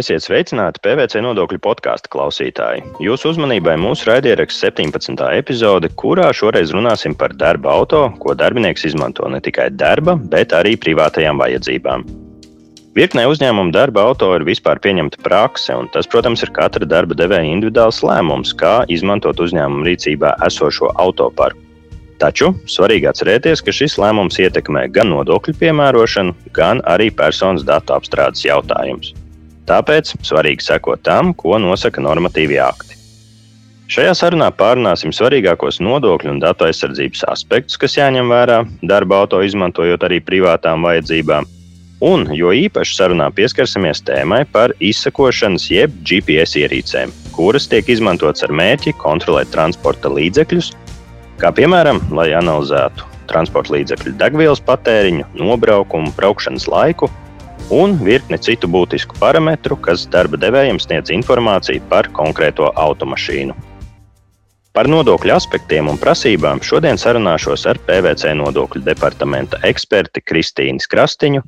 Esiet sveicināti PVC nodokļu podkāstu klausītāji. Jūsu uzmanībai mūsu raidieraksts 17. epizode, kurā šoreiz runāsim par darba auto, ko darbinieks izmanto ne tikai darba, bet arī privātajām vajadzībām. Virknē uzņēmumu darba auto ir vispār pieņemta prakse, un tas, protams, ir katra darba devēja individuāls lēmums, kā izmantot uzņēmumu rīcībā esošo autoparku. Taču svarīgi atcerēties, ka šis lēmums ietekmē gan nodokļu piemērošanu, gan arī personas datu apstrādes jautājumus. Tāpēc svarīgi sekot tam, ko nosaka normatīvie akti. Šajā sarunā pārunāsim svarīgākos nodokļu un datu aizsardzības aspektus, kas jāņem vērā darba auto izmantojot arī privātām vajadzībām. Un, jo īpaši sarunā pieskarsimies tēmai par izsakošanas jeb GPS ierīcēm, kuras tiek izmantotas ar mērķi kontrolēt transporta līdzekļus, kā piemēram, lai analizētu transporta līdzekļu degvielas patēriņu, nobraukumu, braukšanas laiku un virkni citu būtisku parametru, kas darba devējiem sniedz informāciju par konkrēto automašīnu. Par nodokļu aspektiem un prasībām šodien sarunāšos ar PVC nodokļu departamenta eksperti Kristīnu Krastiņu,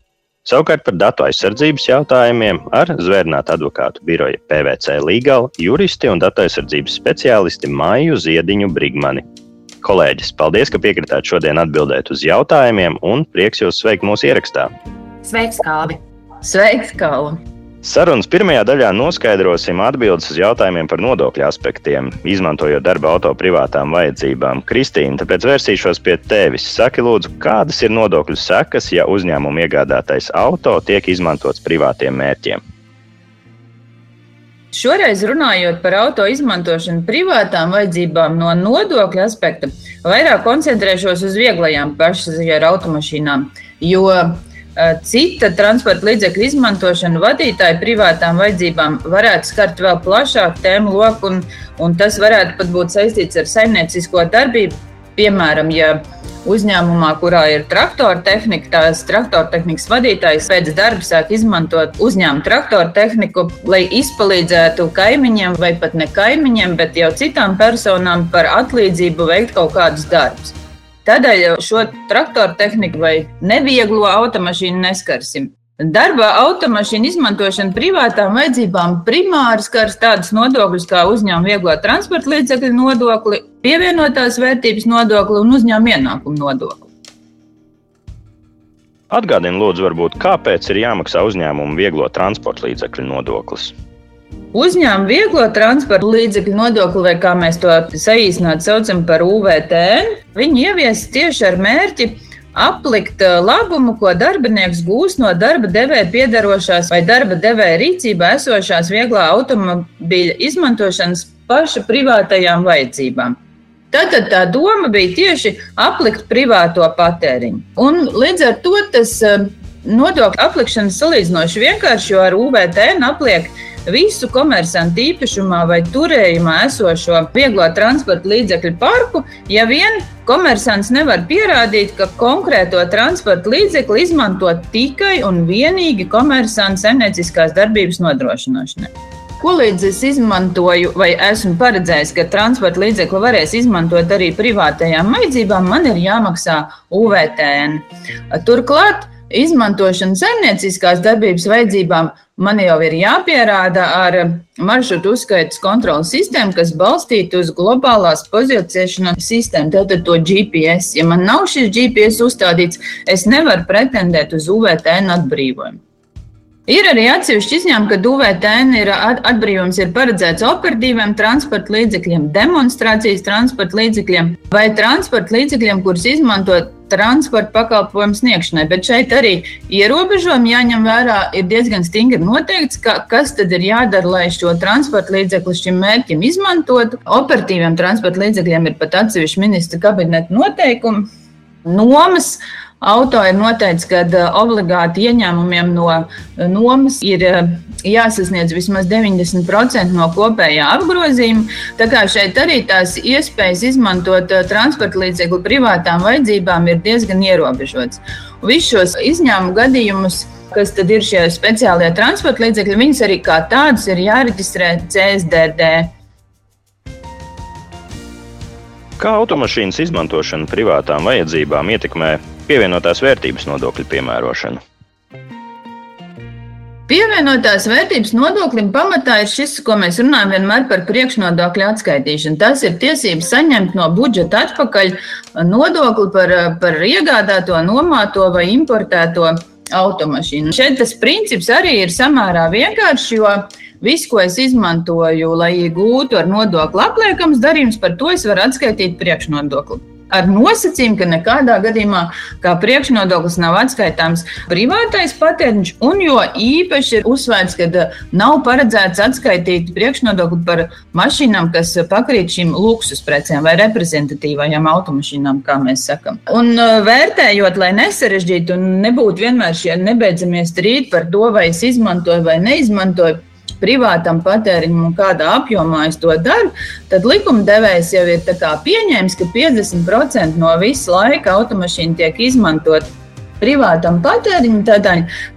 savukārt par datu aizsardzības jautājumiem ar Zvērnāta advokātu biroja PVC Legal juristi un datu aizsardzības speciālisti Maiju Ziediņu Brigmani. Kolēģis, paldies, ka piekritāt šodien atbildēt uz jautājumiem un prieks jūs sveikt mūsu ierakstā. Sveiks, Kāvi! Sveiks, Kalni! Sarunas pirmajā daļā noskaidrosim atbildes uz jautājumiem par nodokļu aspektiem, izmantojot darba auto privātām vajadzībām. Kristīna, tāpēc vērsīšos pie tevis. Saki, lūdzu, kādas ir nodokļu sekas, ja uzņēmuma iegādātais auto tiek izmantots privātiem mērķiem? Šoreiz runājot par auto izmantošanu privātām vajadzībām no nodokļu aspekta, vairāk koncentrēšos uz vieglajām pašsaziņojumu automašīnām, jo Eh, cita transporta līdzekļu izmantošana vadītāju privātām vajadzībām varētu skart vēl plašāku tēmu loku, un, un tas varētu pat būt saistīts ar saimniecisko darbību. Piemēram, ja uzņēmumā, kurā ir traktora tehnika, tās traktora tehnikas vadītājs pēc darba sāk izmantot uzņēmuma traktora tehniku, lai izpalīdzētu kaimiņiem vai pat ne kaimiņiem, bet jau citām personām par atlīdzību veikt kaut kādus darbus. Tādēļ šo traktoru tehniku vai nevieglo automašīnu neskarsim. Darba automašīnu izmantošana privātām vajadzībām primāri skars tādus nodokļus kā uzņēmuma vieglo transporta līdzekļu nodokli, pievienotās vērtības nodokli un uzņēmuma ienākumu nodokli. Atgādini, lūdzu, varbūt, kāpēc ir jāmaksā uzņēmuma vieglo transporta līdzekļu nodoklis? Uzņēmuma vieglo transporta līdzekļu nodokli, vai kā mēs to saīsināti saucam par UVTN, viņi ievies tieši ar mērķi aplikt uh, labumu, ko darbinieks gūs no darba devēja piedarošās vai darba devēja rīcībā esošās vieglā automobīļa izmantošanas paša privātajām vajadzībām. Tātad tā doma bija tieši aplikt privāto patēriņu. Un līdz ar to tas uh, nodokļu aplikšana salīdzinoši vienkārši, jo ar UVTN apliek visu komersantu īpašumā vai turējumā esošo vieglo transporta līdzekļu parku, ja vien komersants nevar pierādīt, ka konkrēto transporta līdzekli izmanto tikai un vienīgi komersanta saimnieciskās darbības nodrošināšanai. Ko līdz es izmantoju, vai esmu paredzējis, ka transporta līdzekli varēs izmantot arī privātajām vajadzībām, man ir jāmaksā UVTN. Turklāt izmantošana saimnieciskās darbības vajadzībām man jau ir jāpierāda ar maršrutu uzskaitas kontrolas sistēmu, kas balstīta uz globālās pozicionēšanas sistēmu, tātad to GPS. Ja man nav šis GPS uzstādīts, es nevaru pretendēt uz UVTN atbrīvojumu. Ir arī atsevišķi izņēmumi, ka UVTN ir atbrīvojums ir paredzēts operatīviem transporta līdzekļiem, demonstrācijas transporta līdzekļiem vai transporta līdzekļiem, kurus izmanto transporta pakalpojumu sniegšanai. Bet šeit arī ierobežojumi jāņem vērā. Ir diezgan stingri noteikts, ka, kas tad ir jādara, lai šo transporta līdzekli šim mērķim izmantotu. Operatīviem transporta līdzekļiem ir pat atsevišķi ministra kabineta noteikumi. Nomas Auto ir noteikts, ka eh, obligāti ieņēmumiem no eh, nomas ir eh, jāsasniedz vismaz 90% no kopējā apgrozījuma. Tā kā šeit arī tās iespējas izmantot transporta līdzekli privātām vajadzībām ir diezgan ierobežotas. Visus šos izņēmumu gadījumus kas tad ir šie speciālie transporta līdzekļi, viņus arī kā tādus ir jāreģistrē CSDD. Kā automašīnas izmantošana privātām vajadzībām ietekmē pievienotās vērtības nodokļu piemērošanu? Pievienotās vērtības nodoklim pamatā ir šis, ko mēs runājam vienmēr par priekšnodokļu atskaitīšanu. Tas ir tiesības saņemt no budžeta atpakaļ nodokli par, par iegādāto, nomāto vai importēto automašīnu. Šeit tas princips arī ir samērā vienkāršs, jo viss, ko es izmantoju, lai iegūtu ar nodokli apliekams darījums, par to es varu atskaitīt priekšnodokli ar nosacījumu, ka nekādā gadījumā kā priekšnodoklis nav atskaitāms privātais patēriņš, un jo īpaši ir uzsvērts, ka uh, nav paredzēts atskaitīt priekšnodokli par mašīnām, kas pakrīt šīm luksus precēm vai reprezentatīvajām automašīnām, kā mēs sakam. Un uh, vērtējot, lai nesarežģītu un nebūtu vienmēr šie nebeidzamie strīdi par to, vai es izmantoju vai neizmantoju privātam patēriņam un kādā apjomā es to daru, tad likumdevējs jau ir pieņēmis, ka 50% no visa laika automašīna tiek izmantot privātam patēriņam, tad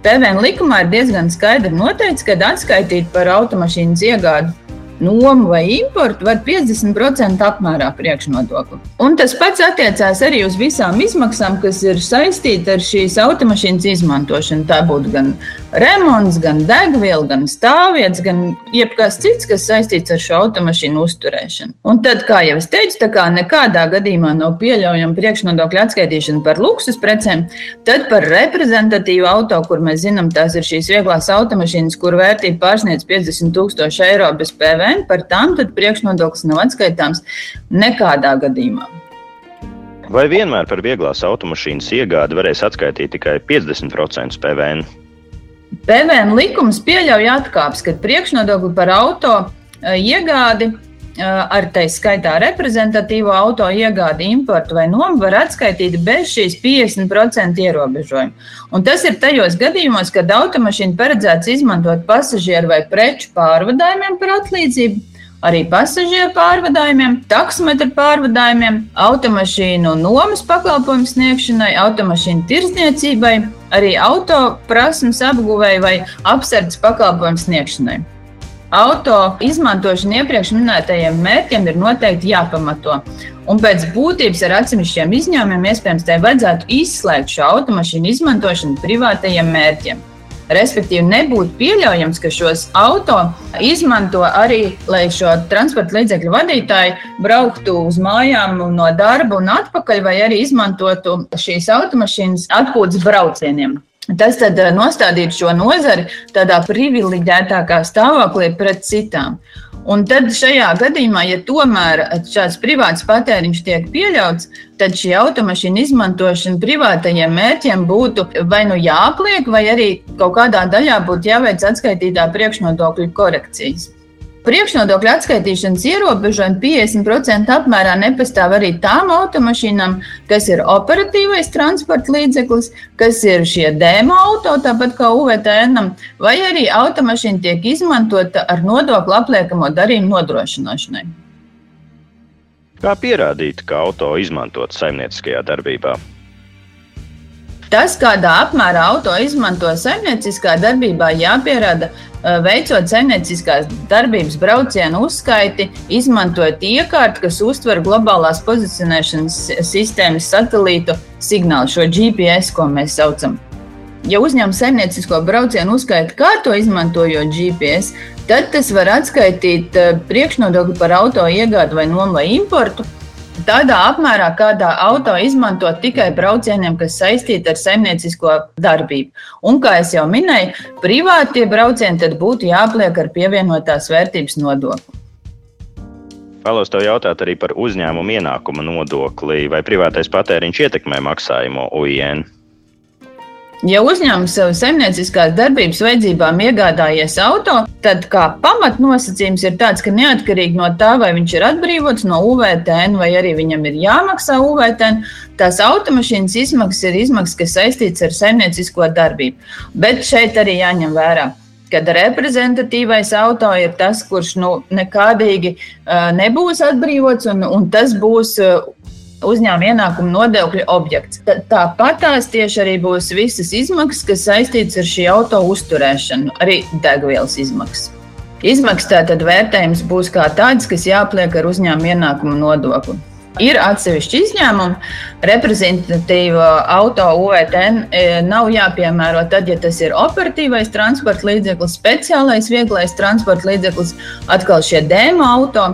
PVN likumā ir diezgan skaidri noteikts, ka atskaitīt par automašīnas iegādi nomu vai importu var 50% apmērā priekšnodokli. Un tas pats attiecās arī uz visām izmaksām, kas ir saistītas ar šīs automašīnas izmantošanu. Tā būtu gan remonts, gan degviela, gan stāvvietas, gan jebkas cits, kas saistīts ar šo automašīnu uzturēšanu. Un tad, kā jau es teicu, tā kā nekādā gadījumā nav pieļaujama priekšnodokļa atskaitīšana par luksus precēm, tad par reprezentatīvu auto, kur mēs zinām, tās ir šīs vieglās automašīnas, kur vērtība pārsniedz 50 tūkstoši eiro bez PV PVN, par tām priekšnodoklis nav atskaitāms nekādā gadījumā. Vai vienmēr par vieglās automašīnas iegādi varēs atskaitīt tikai 50% PVN? PVN likums pieļauj atkāpes, kad priekšnodokli par auto eh, iegādi ar tā skaitā reprezentatīvo auto iegādi, importu vai nomu var atskaitīt bez šīs 50% ierobežojuma. Un tas ir tajos gadījumos, kad automašīna paredzēts izmantot pasažieru vai preču pārvadājumiem par atlīdzību. Arī pasažieru pārvadājumiem, taksometru pārvadājumiem, automašīnu nomas pakalpojumu sniegšanai, automašīnu tirdzniecībai, arī auto prasmes apguvēji vai apsardzes pakalpojumu sniegšanai. Auto izmantošana iepriekš minētajiem mērķiem ir noteikti jāpamato. Un pēc būtības ar atsevišķiem izņēmumiem iespējams tai vajadzētu izslēgt šo automašīnu izmantošanu privātajiem mērķiem. Respektīvi, nebūtu pieļaujams, ka šos auto izmanto arī, lai šo transporta līdzekļu vadītāji brauktu uz mājām no darba un atpakaļ, vai arī izmantotu šīs automašīnas atpūtas braucieniem. Tas tad nostādītu šo nozari tādā privileģētākā stāvoklī pret citām. Un tad šajā gadījumā, ja tomēr šāds privāts patēriņš tiek pieļauts, tad šī automašīna izmantošana privātajiem mērķiem būtu vai nu jāapliek, vai arī kaut kādā daļā būtu jāveic atskaitītā priekšnodokļu korekcijas. Priekšnodokļu atskaitīšanas ierobežojumi 50% apmērā nepastāv arī tām automašīnām, kas ir operatīvais transporta līdzeklis, kas ir šie dēmo auto, tāpat kā UVTN, vai arī automašīna tiek izmantota ar nodokli apliekamo darījumu nodrošināšanai. Kā pierādīt, ka auto izmantot saimnieciskajā darbībā? Tas, kādā apmērā auto izmanto saimnieciskā darbībā, jāpierāda veicot saimnieciskās darbības braucienu uzskaiti, izmantojot iekārtu, kas uztver globālās pozicionēšanas sistēmas satelītu signālu, šo GPS, ko mēs saucam. Ja uzņēmums saimniecisko braucienu uzskaita kārto izmantojot GPS, tad tas var atskaitīt priekšnodokli par auto iegādi vai nomu vai importu, tādā apmērā, kādā auto izmanto tikai braucieniem, kas saistīti ar saimniecisko darbību. Un, kā jau minēju, privātie braucieni tad būtu jāpliek ar pievienotās vērtības nodokli. Vēlos te jautāt arī par uzņēmumu ienākuma nodokli. Vai privātais patēriņš ietekmē maksājumu UIN? Ja uzņēmums sev saimnieciskās darbības vajadzībām iegādājies auto, tad kā pamatnosacījums ir tāds, ka neatkarīgi no tā, vai viņš ir atbrīvots no UVTN vai arī viņam ir jāmaksā UVTN, tās automašīnas izmaksas ir izmaksas, kas saistītas ar saimniecisko darbību. Bet šeit arī jāņem vērā kad reprezentatīvais auto ir tas, kurš nu, nekādīgi uh, nebūs atbrīvots, un, un tas būs uh, uzņēmuma ienākuma nodokļa objekts. Tāpat tās tieši arī būs visas izmaksas, kas saistītas ar šī auto uzturēšanu, arī degvielas izmaksas. Izmaksas tātad vērtējums būs kā tāds, kas jāpliek ar uzņēmuma ienākuma nodokli. Ir atsevišķi izņēmumi. Reprezentatīva auto UVTN e, nav jāpiemēro tad, ja tas ir operatīvais transporta līdzeklis, speciālais vieglais transporta līdzeklis, atkal šie dēma auto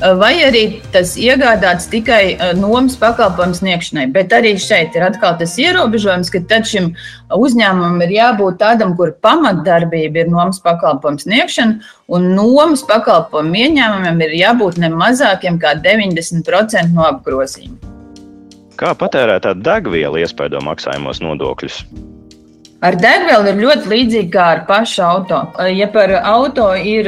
vai arī tas iegādāts tikai eh, nomas pakalpojumu sniegšanai. Bet arī šeit ir atkal tas ierobežojums, ka tad šim uzņēmumam ir jābūt tādam, kur pamatdarbība ir nomas pakalpojumu sniegšana, un nomas pakalpojumu ieņēmumiem ir jābūt ne mazākiem kā 90% no apgrozījuma. Kā patērētā degviela iespaido maksājumos nodokļus? Ar degvielu ir ļoti līdzīgi kā ar pašu auto. Ja par auto ir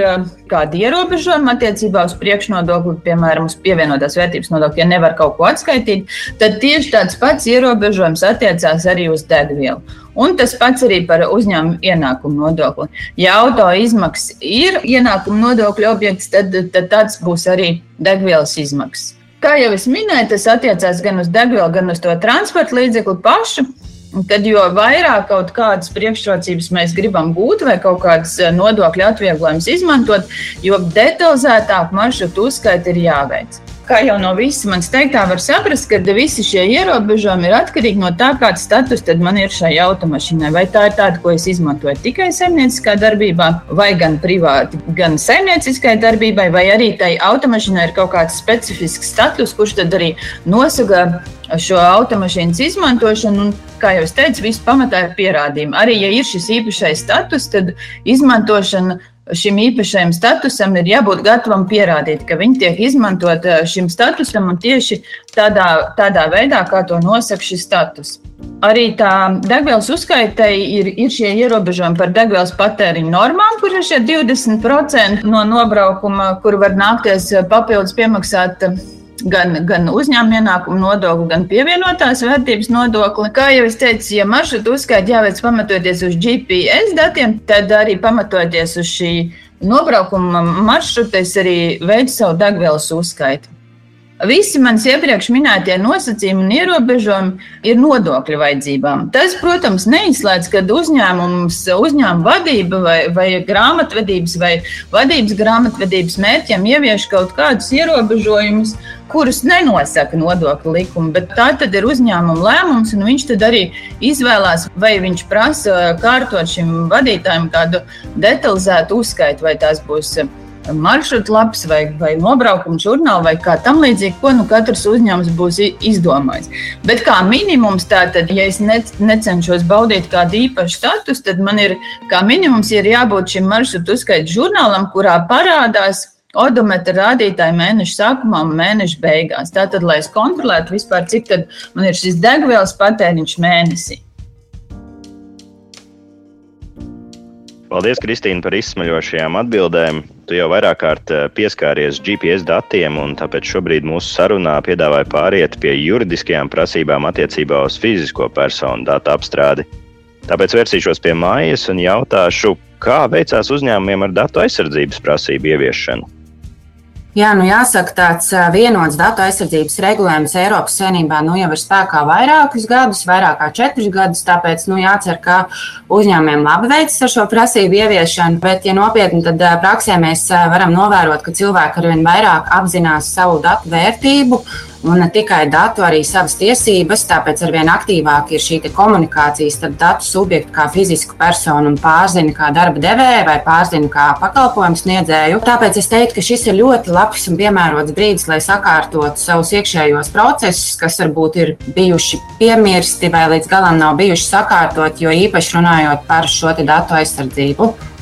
kādi ierobežojumi attiecībā uz priekšnodokli, piemēram, uz pievienotās vērtības nodokli, ja nevar kaut ko atskaitīt, tad tieši tāds pats ierobežojums attiecās arī uz degvielu. Un tas pats arī par uzņēmumu ienākumu nodokli. Ja auto izmaksas ir ienākuma nodokļa objekts, tad, tad tāds būs arī degvielas izmaksas. Kā jau es minēju, tas attiecās gan uz degvielu, gan uz to transporta līdzekli pašu. Tad, jo vairāk kaut kādas priekšrocības mēs gribam gūt, vai kaut kādas eh, nodokļu atvieglojumus izmantot, jo detalizētāk maršrutu uzskaita ir jāveic. Kā jau no visas manas teiktā var saprast, ka visi šie ierobežojumi ir atkarīgi no tā, kāds status man ir šai automašīnai. Vai tā ir tāda, ko es izmantoju tikai saimnieciskā darbībā, vai gan privāti, gan saimnieciskai darbībai, vai arī tai automašīnai ir kaut kāds specifisks status, kurš tad arī nosaka šo automašīnas izmantošanu. Un, kā jau es teicu, viss pamatā ir pierādījumi. Arī, ja ir šis īpašais status, tad izmantošana šim īpašajam statusam ir jābūt gatavam pierādīt, ka viņi tiek izmantot eh, šim statusam un tieši tādā, tādā veidā, kā to nosaka šis status. Arī tā degvielas uzskaitei ir, ir šie ierobežojumi par degvielas patēriņu normām, kur ir šie 20% no nobraukuma, kur var nākties papildus piemaksāt gan, gan uzņēmuma ienākuma nodokli, gan pievienotās vērtības nodokli. Kā jau es teicu, ja maršrutu uzskaita jāveic pamatoties uz GPS datiem, tad arī pamatoties uz šī nobraukuma maršruta, es arī veicu savu degvielas uzskaitu. Visi manis iepriekš minētie nosacījumi un ierobežojumi ir nodokļu vajadzībām. Tas, protams, neizslēdz, ka uzņēmums, uzņēmuma vadība vai, vai grāmatvedības vai vadības grāmatvedības mērķiem ievieš kaut kādus ierobežojumus, kurus nenosaka nodokļu likumi, bet tā tad ir uzņēmuma lēmums, un viņš tad arī izvēlās, vai viņš prasa kārtot šim vadītājam kādu detalizētu uzskaitu, vai tās būs maršrutu lapas vai, vai nobraukuma žurnālu vai kā tam līdzīgi, ko nu katrs uzņēmums būs izdomājis. Bet kā minimums, tātad, ja es ne, necenšos baudīt kādu īpašu statusu, tad man ir kā minimums ir jābūt šim maršrutu uzskaitu žurnālam, kurā parādās odometra rādītāji mēneša sākumā un mēneša beigās. Tātad, lai es kontrolētu vispār, cik man ir šis degvielas patēriņš mēnesī. Paldies, Kristīne, par izsmeļošajām atbildēm. Tu jau vairāk kārt eh, pieskāries GPS datiem, un tāpēc šobrīd mūsu sarunā piedāvāja pāriet pie juridiskajām prasībām attiecībā uz fizisko personu datu apstrādi. Tāpēc vērsīšos pie mājas un jautāšu, kā veicās uzņēmumiem ar datu aizsardzības prasību ieviešanu. Jā, nu jāsaka, tāds vienots datu aizsardzības regulējums Eiropas Savienībā nu jau ir spēkā vairākus gadus, vairāk kā četrus gadus. Tāpēc nu, jācer, ka uzņēmumiem labi veicas ar šo prasību ieviešanu. Bet, ja nopietni, tad praksē mēs varam novērot, ka cilvēki arvien vairāk apzinās savu datu vērtību un ne tikai datu, arī savas tiesības. Tāpēc arvien aktīvāk ir šī komunikācija starp datu subjektu, kā fizisku personu un pārzini kā darba devēju vai pārzini kā pakalpojumu sniedzēju. Tāpēc es teiktu, ka šis ir ļoti labs un piemērots brīdis, lai sakārtotu savus iekšējos procesus, kas varbūt ir bijuši piemirsti vai līdz galam nav bijuši sakārtot, jo īpaši runājot par šo datu aizsardzību.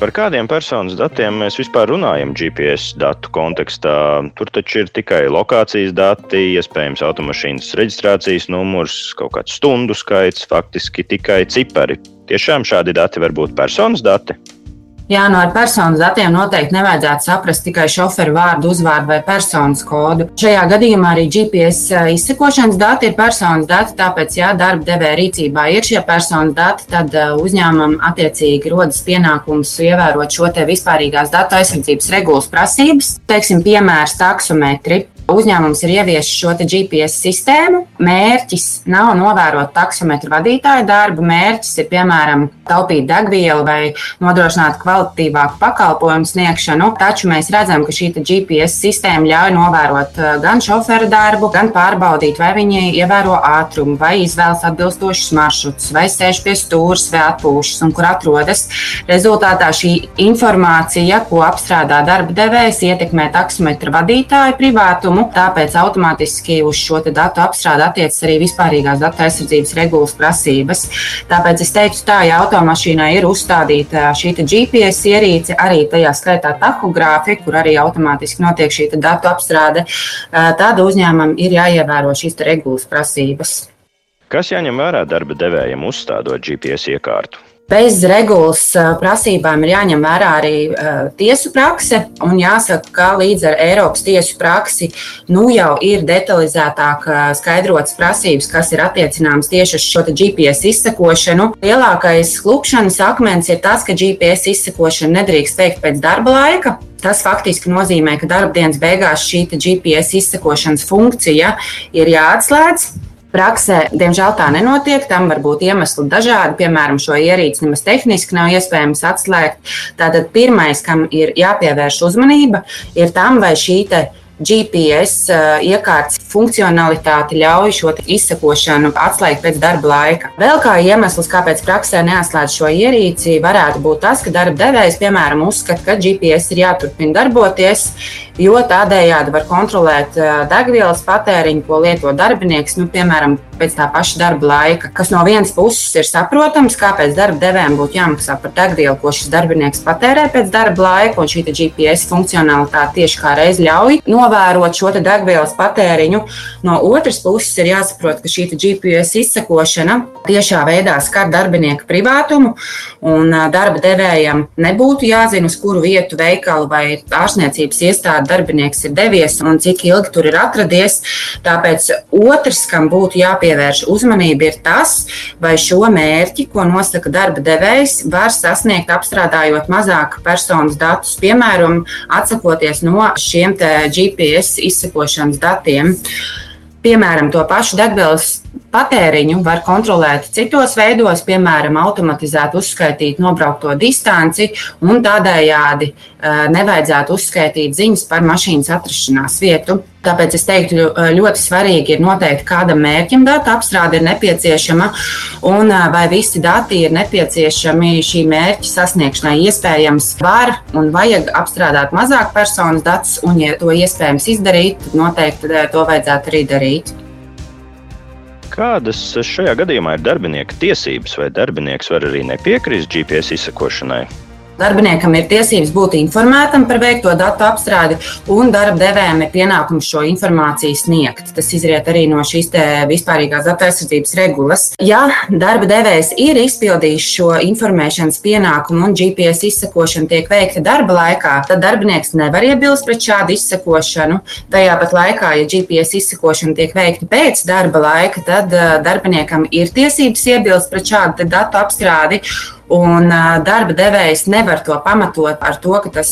Par kādiem personas datiem mēs vispār runājam GPS datu kontekstā? Tur taču ir tikai lokācijas dati, iespējams, automašīnas reģistrācijas numurs, kaut kāds stundu skaits, faktiski tikai cipari. Tiešām šādi dati var būt personas dati. Jā, no ar personas datiem noteikti nevajadzētu saprast tikai šoferu vārdu, uzvārdu vai personas kodu. Šajā gadījumā arī GPS eh, izsekošanas dati ir personas dati, tāpēc, ja darba devēja rīcībā ir šie personas dati, tad eh, uzņēmumam attiecīgi rodas pienākums ievērot šo te vispārīgās datu aizsardzības regulas prasības. Teiksim, piemērs taksometri. Uzņēmums ir ieviesis šo GPS sistēmu. Mērķis nav novērot taksometru vadītāju darbu. Mērķis ir, piemēram, taupīt degvielu vai nodrošināt kvalitatīvāku pakalpojumu sniegšanu. Taču mēs redzam, ka šī GPS sistēma ļauj novērot gan šoferu darbu, gan pārbaudīt, vai viņi ievēro ātrumu, vai izvēlas atbilstošus maršrutus, vai sēž pie stūres, vai atpūšas un kur atrodas. Rezultātā šī informācija, ko apstrādā darba devējs, ietekmē taksometra vadītāju privātumu, tāpēc automātiski uz šo datu apstrādi attiecas arī vispārīgās datu aizsardzības regulas prasības. Tāpēc es teiktu, tā, ja automašīnai ir uzstādīta šī GPS ierīce, arī tajā skaitā tahogrāfi, kur arī automātiski notiek šī datu apstrāde, tad uzņēmumam ir jāievēro šīs regulas prasības. Kas jāņem vērā darba devējiem uzstādot GPS iekārtu? Bez regulas prasībām ir jāņem vērā arī tiesu prakse. Jāsaka, ka līdz ar Eiropas tiesu praksi nu jau ir detalizētāk skaidrotas prasības, kas ir attiecināmas tieši uz šo GPS izsekošanu. Lielākais klupšanas akmens ir tas, ka GPS izsekošanu nedrīkst veikt pēc darba laika. Tas faktiski nozīmē, ka darbdienas beigās šī GPS izsekošanas funkcija ir jāatslēdz. Praksē, diemžēl, tā nenotiek. Tam var būt iemesli dažādi. Piemēram, šo ierīci nemaz tehniski nav iespējams atslēgt. Tātad pirmais, kam ir jāpievērš uzmanība, ir tam, vai šī GPS iekārtas funkcionalitāte ļauj šo izsakošanu atslēgt pēc darba laika. Vēl kā iemesls, kāpēc praksē neatslēdz šo ierīci, varētu būt tas, ka darba devējs, piemēram, uzskata, ka GPS ir jāturpina darboties, jo tādējādi var kontrolēt degvielas patēriņu, ko lieto darbinieks, nu, piemēram, pēc tā paša darba laika. Kas no vienas puses ir saprotams, kāpēc darba devējiem būtu jāmaksā par degvielu, ko šis darbinieks patērē pēc darba laika, un šī GPS funkcionalitāte tieši kā reiz ļauj novērot šo degvielas patēriņu. No otras puses ir jāsaprot, ka šī GPS izsakošana tiešā veidā skar darbinieka privātumu, un darba devējam nebūtu jāzina, uz kuru vietu veikalu vai ārstniecības iestādi darbinieks ir devies un cik ilgi tur ir atradies. Tāpēc otrs, kam būtu jāpievērš uzmanība, ir tas, vai šo mērķi, ko nosaka darba devējs, var sasniegt apstrādājot mazāk personas datus, piemēram, atsakoties no šiem GPS izsekošanas datiem. Piemēram, to pašu degvielas patēriņu var kontrolēt citos veidos, piemēram, automatizēt, uzskaitīt nobraukto distanci, un tādējādi nevajadzētu uzskaitīt ziņas par mašīnas atrašanās vietu. Tāpēc es teiktu, ļoti svarīgi ir noteikt, kādam mērķim datu apstrāde ir nepieciešama un vai visi dati ir nepieciešami šī mērķa sasniegšanai. Iespējams, var un vajag apstrādāt mazāk personas datus, un, ja to iespējams izdarīt, tad noteikti to vajadzētu arī darīt. Kādas šajā gadījumā ir darbinieka tiesības, vai darbinieks var arī nepiekrist GPS izsakošanai? Darbiniekam ir tiesības būt informētam par veikto datu apstrādi, un darba devējiem ir pienākums šo informāciju sniegt. Tas izriet arī no šīs vispārīgās datu aizsardzības regulas. Ja darba devējs ir izpildījis šo informēšanas pienākumu un GPS izsakošana tiek veikta darba laikā, tad darbinieks nevar iebilst pret šādu izsakošanu. Tajā pat laikā, ja GPS izsakošana tiek veikta pēc darba laika, tad darbiniekam ir tiesības iebilst pret šādu datu apstrādi. Un darba devējs nevar to pamatot ar to, ka tas,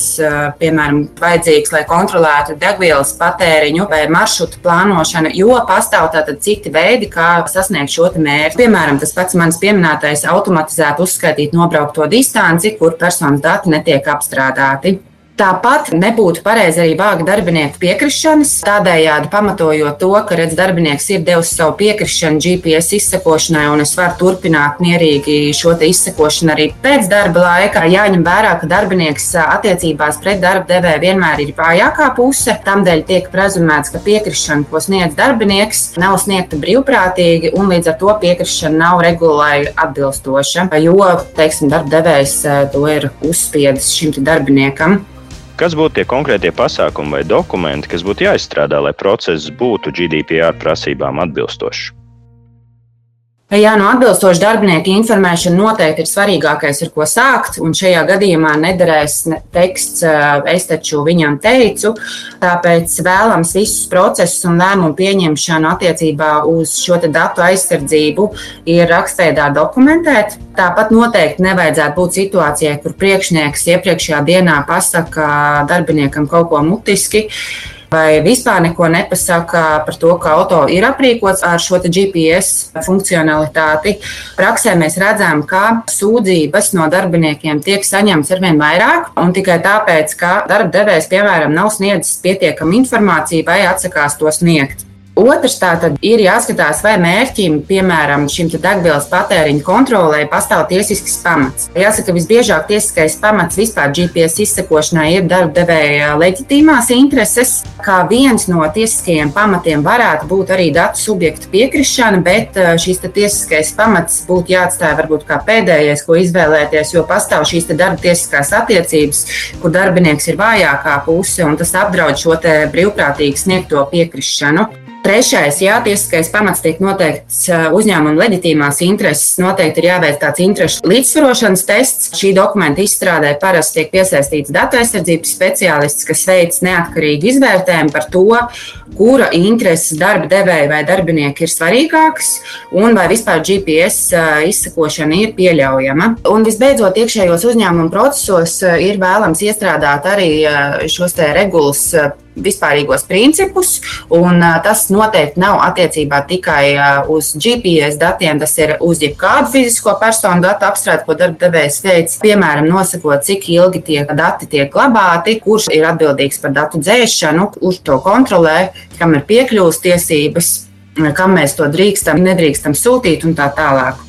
piemēram, vajadzīgs, lai kontrolētu degvielas patēriņu vai maršrutu plānošanu, jo pastāv tātad citi veidi, kā sasniegt šo mērķi. Piemēram, tas pats mans pieminētais automatizēt uzskaitīt nobraukto distanci, kur personas dati netiek apstrādāti. Tāpat nebūtu pareizi arī vākt darbinieku piekrišanas, tādējādi pamatojot to, ka redz, darbinieks ir devis savu piekrišanu GPS izsekošanai, un es varu turpināt mierīgi šo izsekošanu arī pēc darba laika. Jāņem vērā, ka darbinieks attiecībās pret darba devēju vienmēr ir vājākā puse. Tādēļ tiek prezumēts, ka piekrišana, ko sniedz darbinieks, nav sniegta brīvprātīgi, un līdz ar to piekrišana nav regulēji atbilstoša, jo, teiksim, darba devējs to ir uzspiedis šim darbiniekam. Kas būtu tie konkrētie pasākumi vai dokumenti, kas būtu jāizstrādā, lai process būtu GDPR prasībām atbilstošs? Jā, no atbilstoša darbinieka informēšana noteikti ir svarīgākais, ar ko sākt. Un šajā gadījumā nederēs teksts, es taču viņam teicu. Tāpēc vēlams visus procesus un lēmumu pieņemšanu attiecībā uz šo datu aizsardzību ir rakstveidā dokumentēt. Tāpat noteikti nevajadzētu būt situācijai, kur priekšnieks iepriekšējā dienā pasaka darbiniekam kaut ko mutiski vai vispār neko nepasaka par to, ka auto ir aprīkots ar šo GPS funkcionalitāti. Praksē mēs redzam, ka sūdzības no darbiniekiem tiek saņemtas arvien vairāk, un tikai tāpēc, ka darba devējs, piemēram, nav sniedzis pietiekamu informāciju vai atsakās to sniegt. Otrs tātad ir jāskatās, vai mērķim, piemēram, šim degvielas patēriņa kontrolē, pastāv tiesisks pamats. Jāsaka, visbiežāk tiesiskais pamats vispār GPS izsekošanai ir darba devēja leģitīmās intereses. Kā viens no tiesiskajiem pamatiem varētu būt arī datu subjektu piekrišana, bet eh, šīs tiesiskais pamats būtu jāatstāj varbūt kā pēdējais, ko izvēlēties, jo pastāv šīs darba tiesiskās attiecības, kur darbinieks ir vājākā puse, un tas apdraud šo brīvprātīgi sniegto piekrišanu. Trešais, jā, tiesiskais pamats tiek noteikts uzņēmuma leģitīmās intereses. Noteikti ir jāveic tāds interešu līdzsvarošanas tests. Šī dokumenta izstrādē parasti tiek piesaistīts datu aizsardzības speciālists, kas veic neatkarīgu izvērtējumu par to, kura intereses darba devēja vai darbinieka ir svarīgākas un vai vispār GPS izsakošana ir pieļaujama. Un visbeidzot, iekšējos uzņēmuma procesos ir vēlams iestrādāt arī šos regulas vispārīgos principus, un tas noteikti nav attiecībā tikai uz GPS datiem, tas ir uz jebkādu fizisko personu datu apstrādi, ko darba devējs veids, piemēram, nosakot, cik ilgi tie dati tiek glabāti, kurš ir atbildīgs par datu dzēšanu, kurš to kontrolē, kam ir piekļuves tiesības, kam mēs to drīkstam, nedrīkstam sūtīt un tā tālāk.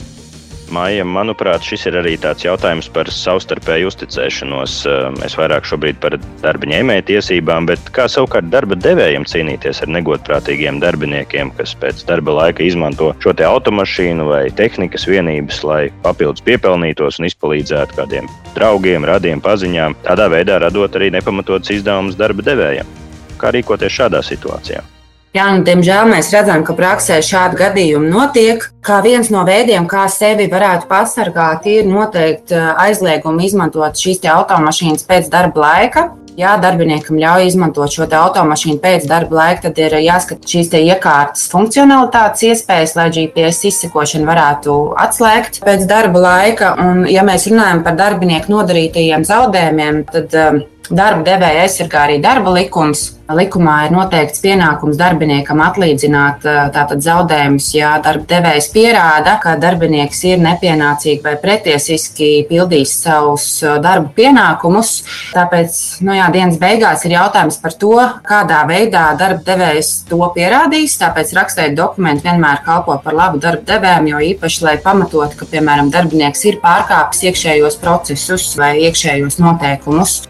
Maija, manuprāt, šis ir arī tāds jautājums par savstarpēju uzticēšanos. Mēs vairāk šobrīd par darba ņēmēju tiesībām, bet kā savukārt darba devējiem cīnīties ar negodprātīgiem darbiniekiem, kas pēc darba laika izmanto šo automašīnu vai tehnikas vienības, lai papildus piepelnītos un izpalīdzētu kādiem draugiem, radiem, paziņām, tādā veidā radot arī nepamatots izdevums darba devējiem. Kā rīkoties šādā situācijā? Jā, nu, diemžēl mēs redzam, ka praksē šādi gadījumi notiek. Kā viens no veidiem, kā sevi varētu pasargāt, ir noteikti eh, aizliegumi izmantot šīs automašīnas pēc darba laika. Ja darbiniekam ļauj izmantot šo automašīnu pēc darba laika, tad ir jāskata šīs iekārtas funkcionalitātes iespējas, lai GPS izsekošanu varētu atslēgt pēc darba laika. Un, ja mēs runājam par darbinieku nodarītajiem zaudējumiem, tad um, Darba devēja aizsargā arī darba likums. Likumā ir noteikts pienākums darbiniekam atlīdzināt tātad zaudējumus, ja darba devējs pierāda, ka darbinieks ir nepienācīgi vai pretiesiski pildījis savus darba pienākumus. Tāpēc nu jā, dienas beigās ir jautājums par to, kādā veidā darba devējs to pierādīs. Tāpēc rakstīt dokumentu vienmēr kalpo par labu darba devējiem, jo īpaši, lai pamatotu, ka, piemēram, darbinieks ir pārkāpis iekšējos procesus vai iekšējos noteikumus.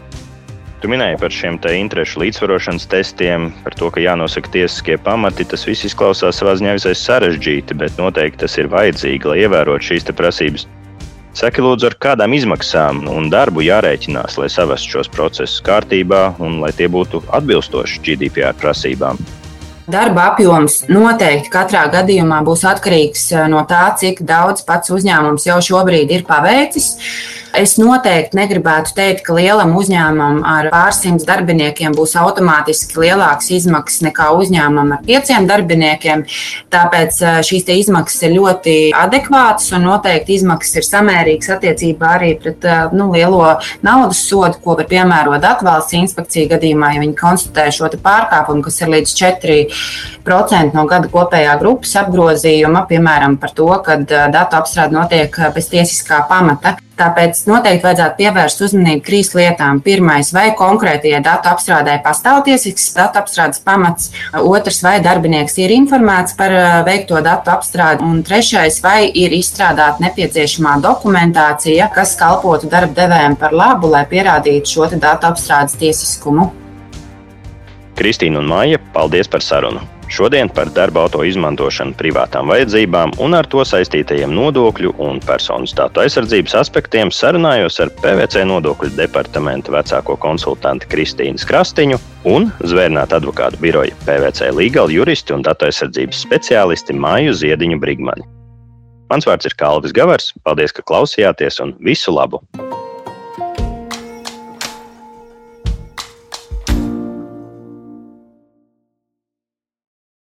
Tu minēji par šiem interešu līdzsvarošanas testiem, par to, ka jānosaka tiesiskie pamati. Tas viss izklausās savā ziņā visai sarežģīti, bet noteikti tas ir vajadzīgi, lai ievērotu šīs prasības. Saki, lūdzu, ar kādām izmaksām un darbu jārēķinās, lai savestu šos procesus kārtībā un lai tie būtu atbilstoši GDPR prasībām. Darba apjoms noteikti katrā gadījumā būs atkarīgs eh, no tā, cik daudz pats uzņēmums jau šobrīd ir paveicis. Es noteikti negribētu teikt, ka lielam uzņēmumam ar pārsimts darbiniekiem būs automātiski lielākas izmaksas nekā uzņēmumam ar pieciem darbiniekiem. Tāpēc eh, šīs izmaksas ir ļoti adekvātas un noteikti izmaksas ir samērīgas attiecībā arī pret eh, nu, lielo naudas sodu, ko var piemērot atvalsts inspekcija gadījumā, ja viņi konstatē šo pārkāpumu, kas ir līdz 4% no gada kopējā grupas apgrozījuma, piemēram, par to, ka eh, datu apstrāde notiek bez tiesiskā pamata. Tāpēc noteikti vajadzētu pievērst uzmanību trīs lietām. Pirmais, vai konkrētajai datu apstrādē pastāv tiesisks datu apstrādes pamats, otrs, vai darbinieks ir informēts par uh, veikto datu apstrādi, un trešais, vai ir izstrādāta nepieciešamā dokumentācija, kas kalpotu darba devējiem par labu, lai pierādītu šo datu apstrādes tiesiskumu. Kristīna un Māja, paldies par sarunu! Šodien par darba auto izmantošanu privātām vajadzībām un ar to saistītajiem nodokļu un personas datu aizsardzības aspektiem sarunājos ar PVC nodokļu departamenta vecāko konsultantu Kristīnu Krastiņu un zvērnāta advokātu biroja PVC līgala juristi un datu aizsardzības speciālisti Māju Ziediņu Brigmani. Mans vārds ir Kalvis Gavars. Paldies, ka klausījāties un visu labu!